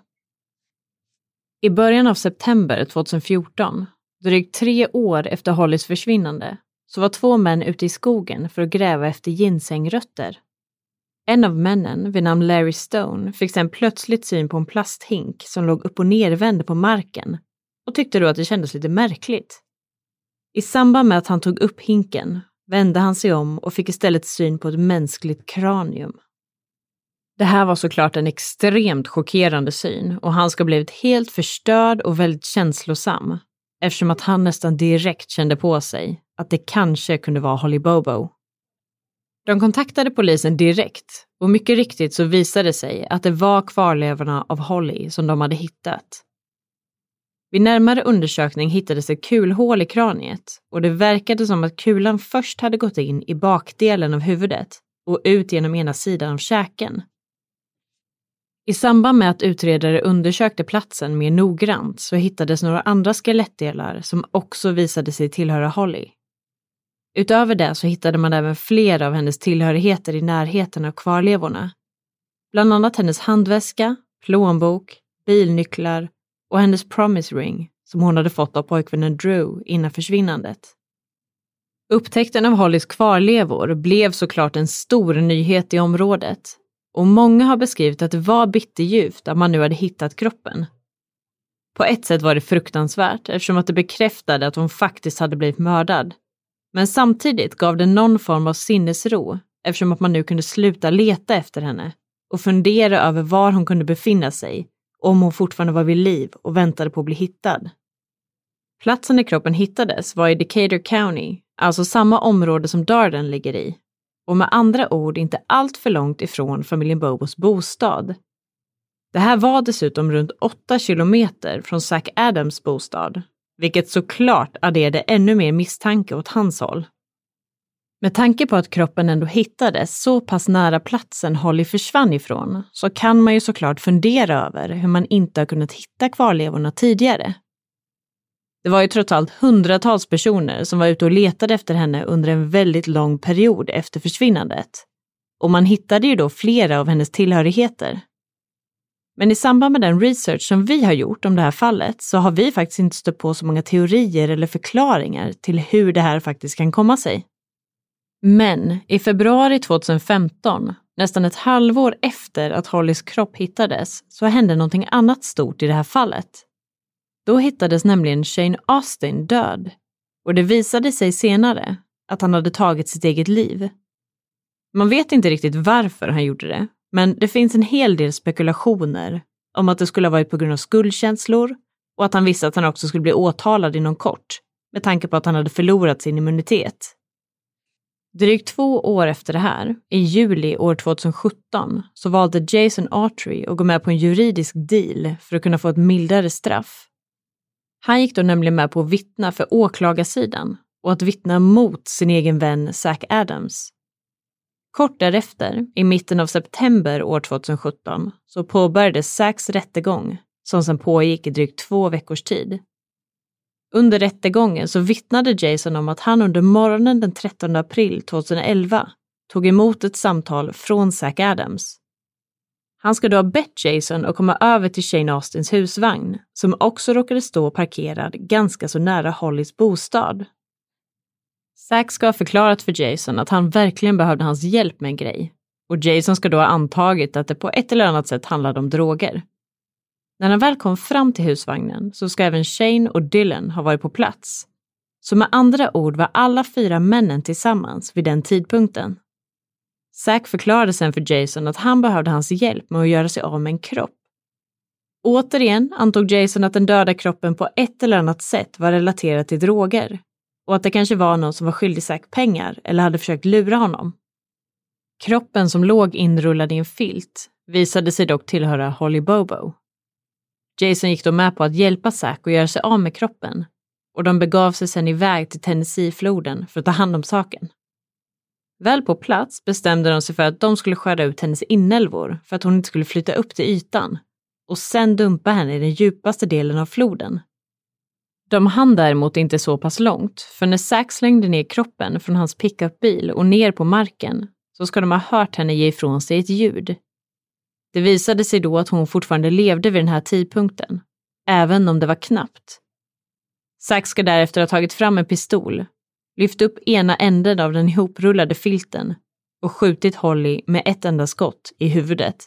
I början av september 2014, drygt tre år efter Hollys försvinnande, så var två män ute i skogen för att gräva efter ginsengrötter. En av männen, vid namn Larry Stone, fick sedan plötsligt syn på en plasthink som låg upp och nervänd på marken och tyckte då att det kändes lite märkligt. I samband med att han tog upp hinken vände han sig om och fick istället syn på ett mänskligt kranium. Det här var såklart en extremt chockerande syn och han ska ha blivit helt förstörd och väldigt känslosam eftersom att han nästan direkt kände på sig att det kanske kunde vara Holly Bobo. De kontaktade polisen direkt och mycket riktigt så visade det sig att det var kvarlevorna av Holly som de hade hittat. Vid närmare undersökning hittades ett kulhål i kraniet och det verkade som att kulan först hade gått in i bakdelen av huvudet och ut genom ena sidan av käken. I samband med att utredare undersökte platsen mer noggrant så hittades några andra skelettdelar som också visade sig tillhöra Holly. Utöver det så hittade man även flera av hennes tillhörigheter i närheten av kvarlevorna. Bland annat hennes handväska, plånbok, bilnycklar och hennes promise ring som hon hade fått av pojkvännen Drew innan försvinnandet. Upptäckten av Hollys kvarlevor blev såklart en stor nyhet i området och många har beskrivit att det var bitterljuvt att man nu hade hittat kroppen. På ett sätt var det fruktansvärt eftersom att det bekräftade att hon faktiskt hade blivit mördad. Men samtidigt gav det någon form av sinnesro eftersom att man nu kunde sluta leta efter henne och fundera över var hon kunde befinna sig om hon fortfarande var vid liv och väntade på att bli hittad. Platsen där kroppen hittades var i Decatur County, alltså samma område som Darden ligger i, och med andra ord inte allt för långt ifrån familjen Bobos bostad. Det här var dessutom runt 8 kilometer från Zack Adams bostad, vilket såklart adderade ännu mer misstanke åt hans håll. Med tanke på att kroppen ändå hittades så pass nära platsen Holly försvann ifrån så kan man ju såklart fundera över hur man inte har kunnat hitta kvarlevorna tidigare. Det var ju trots allt hundratals personer som var ute och letade efter henne under en väldigt lång period efter försvinnandet. Och man hittade ju då flera av hennes tillhörigheter. Men i samband med den research som vi har gjort om det här fallet så har vi faktiskt inte stött på så många teorier eller förklaringar till hur det här faktiskt kan komma sig. Men i februari 2015, nästan ett halvår efter att Hollys kropp hittades, så hände någonting annat stort i det här fallet. Då hittades nämligen Shane Austin död och det visade sig senare att han hade tagit sitt eget liv. Man vet inte riktigt varför han gjorde det, men det finns en hel del spekulationer om att det skulle ha varit på grund av skuldkänslor och att han visste att han också skulle bli åtalad inom kort med tanke på att han hade förlorat sin immunitet. Drygt två år efter det här, i juli år 2017, så valde Jason Autry att gå med på en juridisk deal för att kunna få ett mildare straff. Han gick då nämligen med på att vittna för åklagarsidan och att vittna mot sin egen vän Zack Adams. Kort därefter, i mitten av september år 2017, så påbörjades Zacks rättegång som sedan pågick i drygt två veckors tid. Under rättegången så vittnade Jason om att han under morgonen den 13 april 2011 tog emot ett samtal från Zack Adams. Han ska då ha bett Jason att komma över till Shane Austins husvagn, som också råkade stå parkerad ganska så nära Hollys bostad. Zack ska ha förklarat för Jason att han verkligen behövde hans hjälp med en grej och Jason ska då ha antagit att det på ett eller annat sätt handlade om droger. När han väl kom fram till husvagnen så ska även Shane och Dylan ha varit på plats. Så med andra ord var alla fyra männen tillsammans vid den tidpunkten. Zack förklarade sen för Jason att han behövde hans hjälp med att göra sig av med en kropp. Återigen antog Jason att den döda kroppen på ett eller annat sätt var relaterad till droger och att det kanske var någon som var skyldig Zack pengar eller hade försökt lura honom. Kroppen som låg inrullad i en filt visade sig dock tillhöra Holly Bobo. Jason gick då med på att hjälpa Zack att göra sig av med kroppen och de begav sig sedan iväg till Tennesseefloden för att ta hand om saken. Väl på plats bestämde de sig för att de skulle skära ut hennes inälvor för att hon inte skulle flytta upp till ytan och sen dumpa henne i den djupaste delen av floden. De hann däremot inte så pass långt, för när Zack slängde ner kroppen från hans pickupbil och ner på marken så ska de ha hört henne ge ifrån sig ett ljud. Det visade sig då att hon fortfarande levde vid den här tidpunkten, även om det var knappt. Zack ska därefter ha tagit fram en pistol, lyft upp ena änden av den ihoprullade filten och skjutit Holly med ett enda skott i huvudet.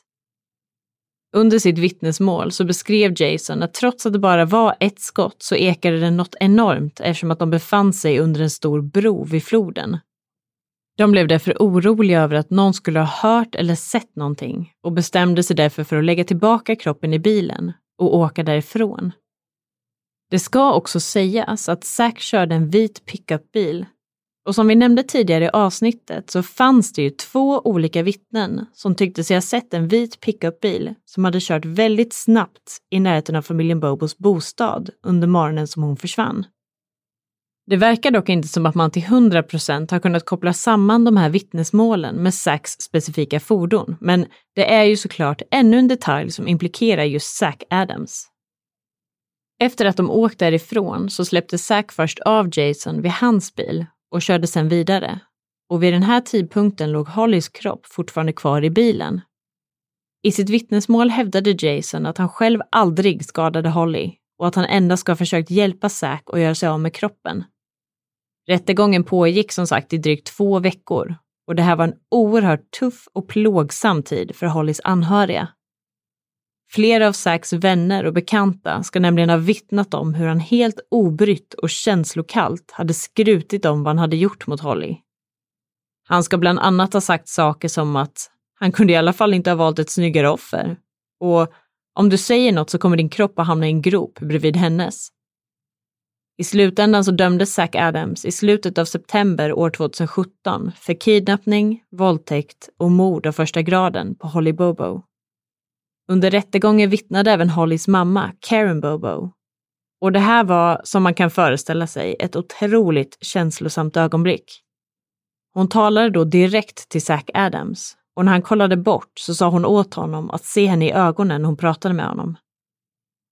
Under sitt vittnesmål så beskrev Jason att trots att det bara var ett skott så ekade det något enormt eftersom att de befann sig under en stor bro vid floden. De blev därför oroliga över att någon skulle ha hört eller sett någonting och bestämde sig därför för att lägga tillbaka kroppen i bilen och åka därifrån. Det ska också sägas att Zack körde en vit pickupbil och som vi nämnde tidigare i avsnittet så fanns det ju två olika vittnen som tyckte sig ha sett en vit pickupbil som hade kört väldigt snabbt i närheten av familjen Bobos bostad under morgonen som hon försvann. Det verkar dock inte som att man till 100 procent har kunnat koppla samman de här vittnesmålen med Zacks specifika fordon, men det är ju såklart ännu en detalj som implikerar just Zack Adams. Efter att de åkt därifrån så släppte Zack först av Jason vid hans bil och körde sedan vidare. Och vid den här tidpunkten låg Hollys kropp fortfarande kvar i bilen. I sitt vittnesmål hävdade Jason att han själv aldrig skadade Holly och att han endast ska ha försökt hjälpa Zack och göra sig av med kroppen. Rättegången pågick som sagt i drygt två veckor och det här var en oerhört tuff och plågsam tid för Hollys anhöriga. Flera av Zacks vänner och bekanta ska nämligen ha vittnat om hur han helt obrytt och känslokallt hade skrutit om vad han hade gjort mot Holly. Han ska bland annat ha sagt saker som att han kunde i alla fall inte ha valt ett snyggare offer och om du säger något så kommer din kropp att hamna i en grop bredvid hennes. I slutändan så dömdes Zack Adams i slutet av september år 2017 för kidnappning, våldtäkt och mord av första graden på Holly Bobo. Under rättegången vittnade även Hollys mamma, Karen Bobo. Och det här var, som man kan föreställa sig, ett otroligt känslosamt ögonblick. Hon talade då direkt till Zack Adams och när han kollade bort så sa hon åt honom att se henne i ögonen när hon pratade med honom.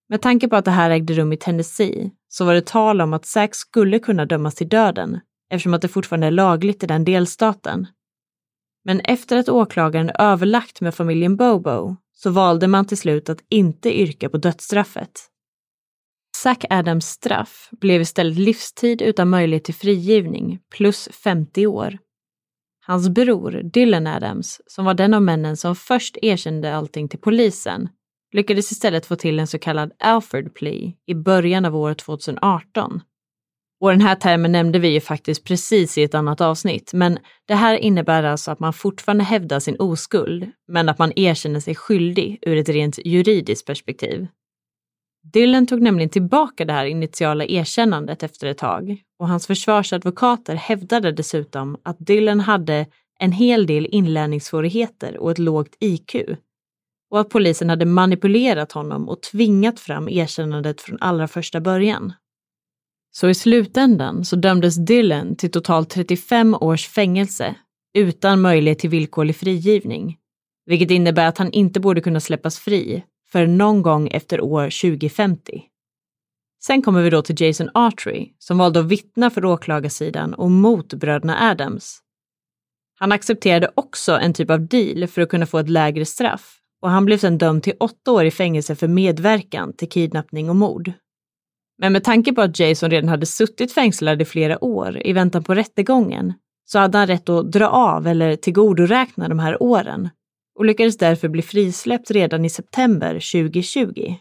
Med tanke på att det här ägde rum i Tennessee så var det tal om att Zack skulle kunna dömas till döden eftersom att det fortfarande är lagligt i den delstaten. Men efter att åklagaren överlagt med familjen Bobo så valde man till slut att inte yrka på dödsstraffet. Zack Adams straff blev istället livstid utan möjlighet till frigivning plus 50 år. Hans bror Dylan Adams, som var den av männen som först erkände allting till polisen, lyckades istället få till en så kallad Alfred plea i början av år 2018. Och den här termen nämnde vi ju faktiskt precis i ett annat avsnitt, men det här innebär alltså att man fortfarande hävdar sin oskuld, men att man erkänner sig skyldig ur ett rent juridiskt perspektiv. Dylan tog nämligen tillbaka det här initiala erkännandet efter ett tag och hans försvarsadvokater hävdade dessutom att Dylan hade en hel del inlärningssvårigheter och ett lågt IQ och att polisen hade manipulerat honom och tvingat fram erkännandet från allra första början. Så i slutändan så dömdes Dylan till totalt 35 års fängelse utan möjlighet till villkorlig frigivning, vilket innebär att han inte borde kunna släppas fri för någon gång efter år 2050. Sen kommer vi då till Jason Artry som valde att vittna för åklagarsidan och mot bröderna Adams. Han accepterade också en typ av deal för att kunna få ett lägre straff och han blev sedan dömd till åtta år i fängelse för medverkan till kidnappning och mord. Men med tanke på att Jason redan hade suttit fängslad i flera år i väntan på rättegången så hade han rätt att dra av eller tillgodoräkna de här åren och lyckades därför bli frisläppt redan i september 2020.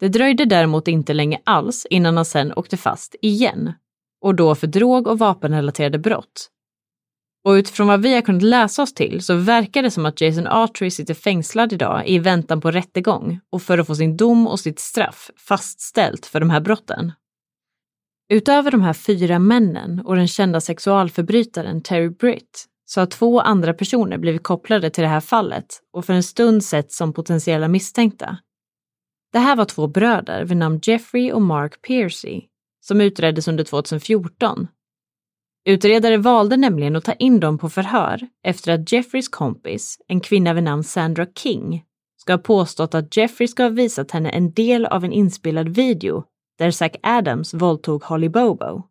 Det dröjde däremot inte länge alls innan han sen åkte fast igen och då för drog och vapenrelaterade brott. Och utifrån vad vi har kunnat läsa oss till så verkar det som att Jason Artry sitter fängslad idag i väntan på rättegång och för att få sin dom och sitt straff fastställt för de här brotten. Utöver de här fyra männen och den kända sexualförbrytaren Terry Britt så har två andra personer blivit kopplade till det här fallet och för en stund sett som potentiella misstänkta. Det här var två bröder vid namn Jeffrey och Mark Piercy som utreddes under 2014. Utredare valde nämligen att ta in dem på förhör efter att Jeffreys kompis, en kvinna vid namn Sandra King, ska ha påstått att Jeffrey ska ha visat henne en del av en inspelad video där Zack Adams våldtog Holly Bobo.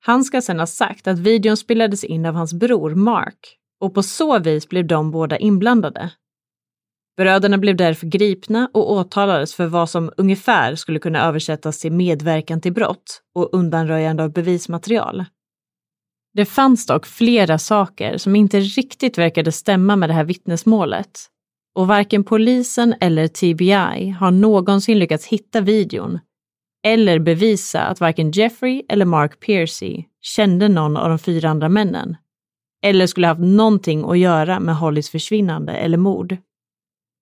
Han ska sedan ha sagt att videon spelades in av hans bror Mark och på så vis blev de båda inblandade. Bröderna blev därför gripna och åtalades för vad som ungefär skulle kunna översättas till medverkan till brott och undanröjande av bevismaterial. Det fanns dock flera saker som inte riktigt verkade stämma med det här vittnesmålet och varken polisen eller TBI har någonsin lyckats hitta videon eller bevisa att varken Jeffrey eller Mark Piercy kände någon av de fyra andra männen eller skulle haft någonting att göra med Hollys försvinnande eller mord.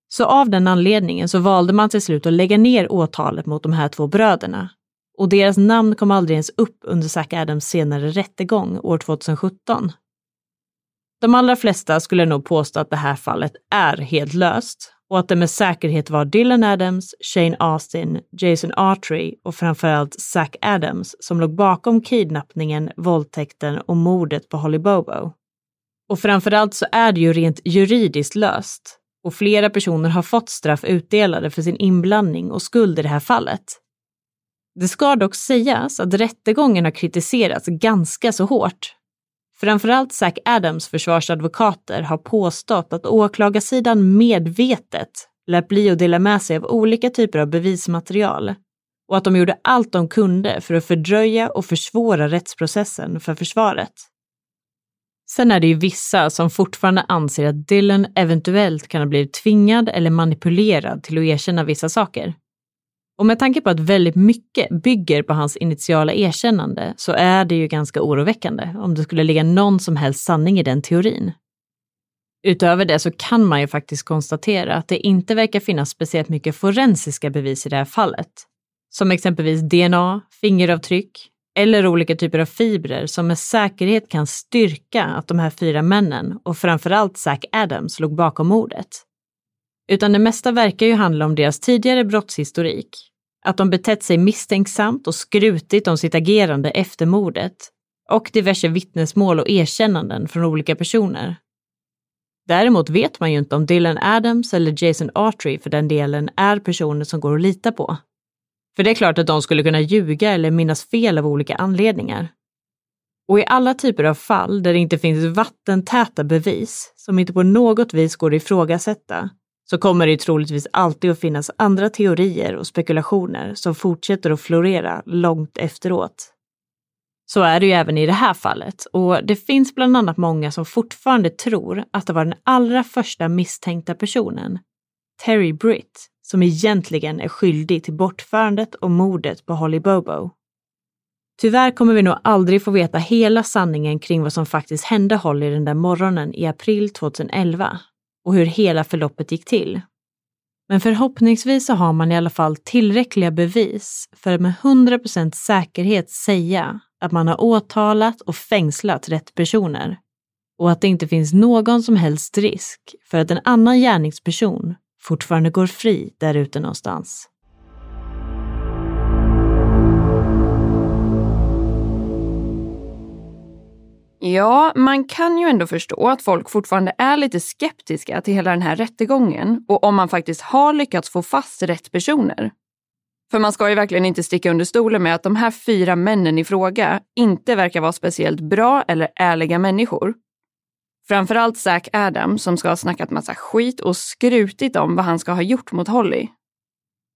Så av den anledningen så valde man till slut att lägga ner åtalet mot de här två bröderna och deras namn kom aldrig ens upp under Zack Adams senare rättegång år 2017. De allra flesta skulle nog påstå att det här fallet är helt löst och att det med säkerhet var Dylan Adams, Shane Austin, Jason Artry och framförallt Zack Adams som låg bakom kidnappningen, våldtäkten och mordet på Holly Bobo. Och framförallt så är det ju rent juridiskt löst och flera personer har fått straff utdelade för sin inblandning och skuld i det här fallet. Det ska dock sägas att rättegången har kritiserats ganska så hårt Framförallt Zack Adams försvarsadvokater har påstått att åklagarsidan medvetet lät bli att dela med sig av olika typer av bevismaterial och att de gjorde allt de kunde för att fördröja och försvåra rättsprocessen för försvaret. Sen är det ju vissa som fortfarande anser att Dylan eventuellt kan ha blivit tvingad eller manipulerad till att erkänna vissa saker. Och med tanke på att väldigt mycket bygger på hans initiala erkännande så är det ju ganska oroväckande om det skulle ligga någon som helst sanning i den teorin. Utöver det så kan man ju faktiskt konstatera att det inte verkar finnas speciellt mycket forensiska bevis i det här fallet. Som exempelvis DNA, fingeravtryck eller olika typer av fibrer som med säkerhet kan styrka att de här fyra männen och framförallt Zack Adams låg bakom mordet. Utan det mesta verkar ju handla om deras tidigare brottshistorik att de betett sig misstänksamt och skrutit om sitt agerande efter mordet och diverse vittnesmål och erkännanden från olika personer. Däremot vet man ju inte om Dylan Adams eller Jason Autry för den delen är personer som går att lita på. För det är klart att de skulle kunna ljuga eller minnas fel av olika anledningar. Och i alla typer av fall där det inte finns vattentäta bevis som inte på något vis går att ifrågasätta så kommer det troligtvis alltid att finnas andra teorier och spekulationer som fortsätter att florera långt efteråt. Så är det ju även i det här fallet och det finns bland annat många som fortfarande tror att det var den allra första misstänkta personen, Terry Britt, som egentligen är skyldig till bortförandet och mordet på Holly Bobo. Tyvärr kommer vi nog aldrig få veta hela sanningen kring vad som faktiskt hände Holly den där morgonen i april 2011 och hur hela förloppet gick till. Men förhoppningsvis så har man i alla fall tillräckliga bevis för att med 100% säkerhet säga att man har åtalat och fängslat rätt personer och att det inte finns någon som helst risk för att en annan gärningsperson fortfarande går fri där ute någonstans. Ja, man kan ju ändå förstå att folk fortfarande är lite skeptiska till hela den här rättegången och om man faktiskt har lyckats få fast rätt personer. För man ska ju verkligen inte sticka under stolen med att de här fyra männen i fråga inte verkar vara speciellt bra eller ärliga människor. Framförallt Zack Adam som ska ha snackat massa skit och skrutit om vad han ska ha gjort mot Holly.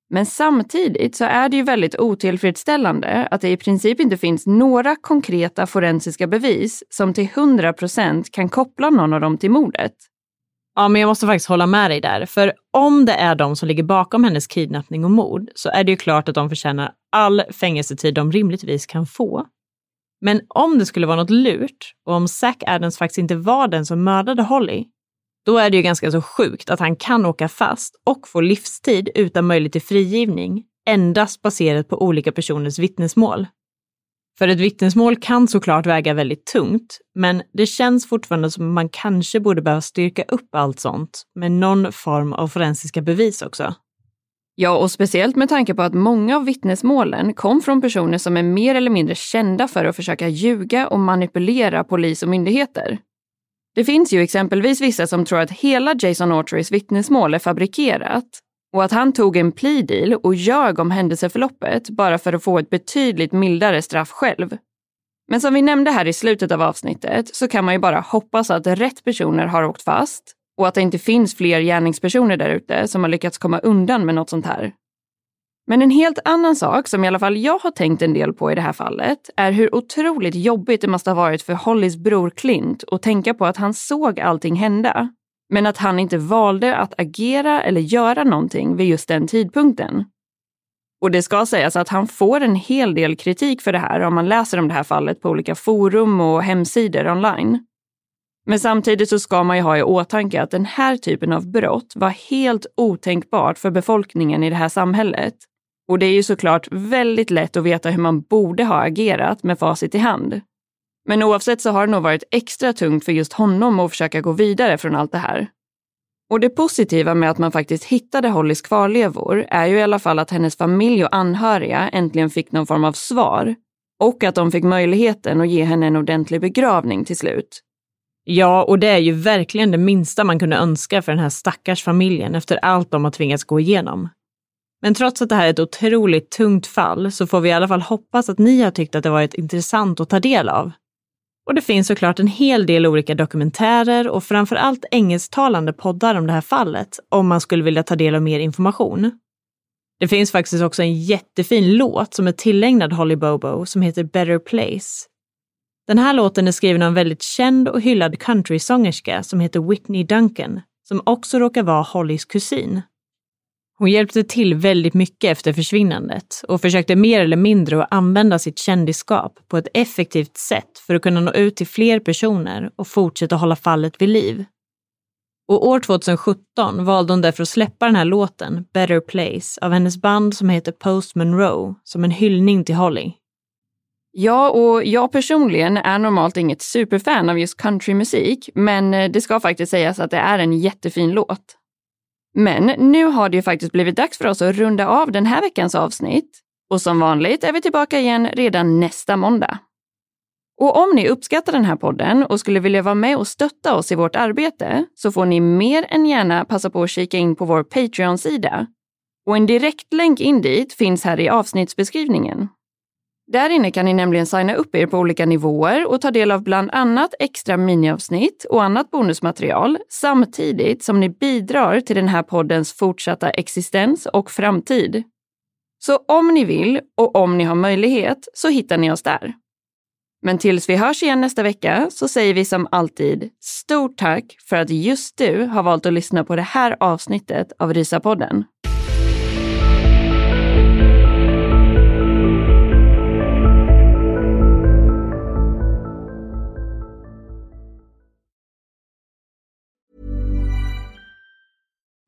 Men samtidigt så är det ju väldigt otillfredsställande att det i princip inte finns några konkreta forensiska bevis som till 100% kan koppla någon av dem till mordet. Ja, men jag måste faktiskt hålla med dig där. För om det är de som ligger bakom hennes kidnappning och mord så är det ju klart att de förtjänar all fängelsetid de rimligtvis kan få. Men om det skulle vara något lurt och om Zack Adams faktiskt inte var den som mördade Holly, då är det ju ganska så sjukt att han kan åka fast och få livstid utan möjlighet till frigivning endast baserat på olika personers vittnesmål. För ett vittnesmål kan såklart väga väldigt tungt, men det känns fortfarande som man kanske borde behöva styrka upp allt sånt med någon form av forensiska bevis också. Ja, och speciellt med tanke på att många av vittnesmålen kom från personer som är mer eller mindre kända för att försöka ljuga och manipulera polis och myndigheter. Det finns ju exempelvis vissa som tror att hela Jason Autrys vittnesmål är fabrikerat och att han tog en plea deal och ljög om händelseförloppet bara för att få ett betydligt mildare straff själv. Men som vi nämnde här i slutet av avsnittet så kan man ju bara hoppas att rätt personer har åkt fast och att det inte finns fler gärningspersoner där ute som har lyckats komma undan med något sånt här. Men en helt annan sak som i alla fall jag har tänkt en del på i det här fallet är hur otroligt jobbigt det måste ha varit för Hollys bror Clint att tänka på att han såg allting hända men att han inte valde att agera eller göra någonting vid just den tidpunkten. Och det ska sägas att han får en hel del kritik för det här om man läser om det här fallet på olika forum och hemsidor online. Men samtidigt så ska man ju ha i åtanke att den här typen av brott var helt otänkbart för befolkningen i det här samhället. Och det är ju såklart väldigt lätt att veta hur man borde ha agerat med facit i hand. Men oavsett så har det nog varit extra tungt för just honom att försöka gå vidare från allt det här. Och det positiva med att man faktiskt hittade Hollys kvarlevor är ju i alla fall att hennes familj och anhöriga äntligen fick någon form av svar. Och att de fick möjligheten att ge henne en ordentlig begravning till slut. Ja, och det är ju verkligen det minsta man kunde önska för den här stackars familjen efter allt de har tvingats gå igenom. Men trots att det här är ett otroligt tungt fall så får vi i alla fall hoppas att ni har tyckt att det varit intressant att ta del av. Och det finns såklart en hel del olika dokumentärer och framför allt engelsktalande poddar om det här fallet om man skulle vilja ta del av mer information. Det finns faktiskt också en jättefin låt som är tillägnad Holly Bobo som heter Better Place. Den här låten är skriven av en väldigt känd och hyllad countrysångerska som heter Whitney Duncan, som också råkar vara Hollys kusin. Hon hjälpte till väldigt mycket efter försvinnandet och försökte mer eller mindre att använda sitt kändisskap på ett effektivt sätt för att kunna nå ut till fler personer och fortsätta hålla fallet vid liv. Och år 2017 valde hon därför att släppa den här låten, Better Place, av hennes band som heter Post Monroe, som en hyllning till Holly. Ja, och jag personligen är normalt inget superfan av just countrymusik, men eh, det ska faktiskt sägas att det är en jättefin låt. Men nu har det ju faktiskt blivit dags för oss att runda av den här veckans avsnitt. Och som vanligt är vi tillbaka igen redan nästa måndag. Och om ni uppskattar den här podden och skulle vilja vara med och stötta oss i vårt arbete så får ni mer än gärna passa på att kika in på vår Patreon-sida. Och en direktlänk in dit finns här i avsnittsbeskrivningen. Där inne kan ni nämligen signa upp er på olika nivåer och ta del av bland annat extra miniavsnitt och annat bonusmaterial samtidigt som ni bidrar till den här poddens fortsatta existens och framtid. Så om ni vill och om ni har möjlighet så hittar ni oss där. Men tills vi hörs igen nästa vecka så säger vi som alltid stort tack för att just du har valt att lyssna på det här avsnittet av Rysapodden.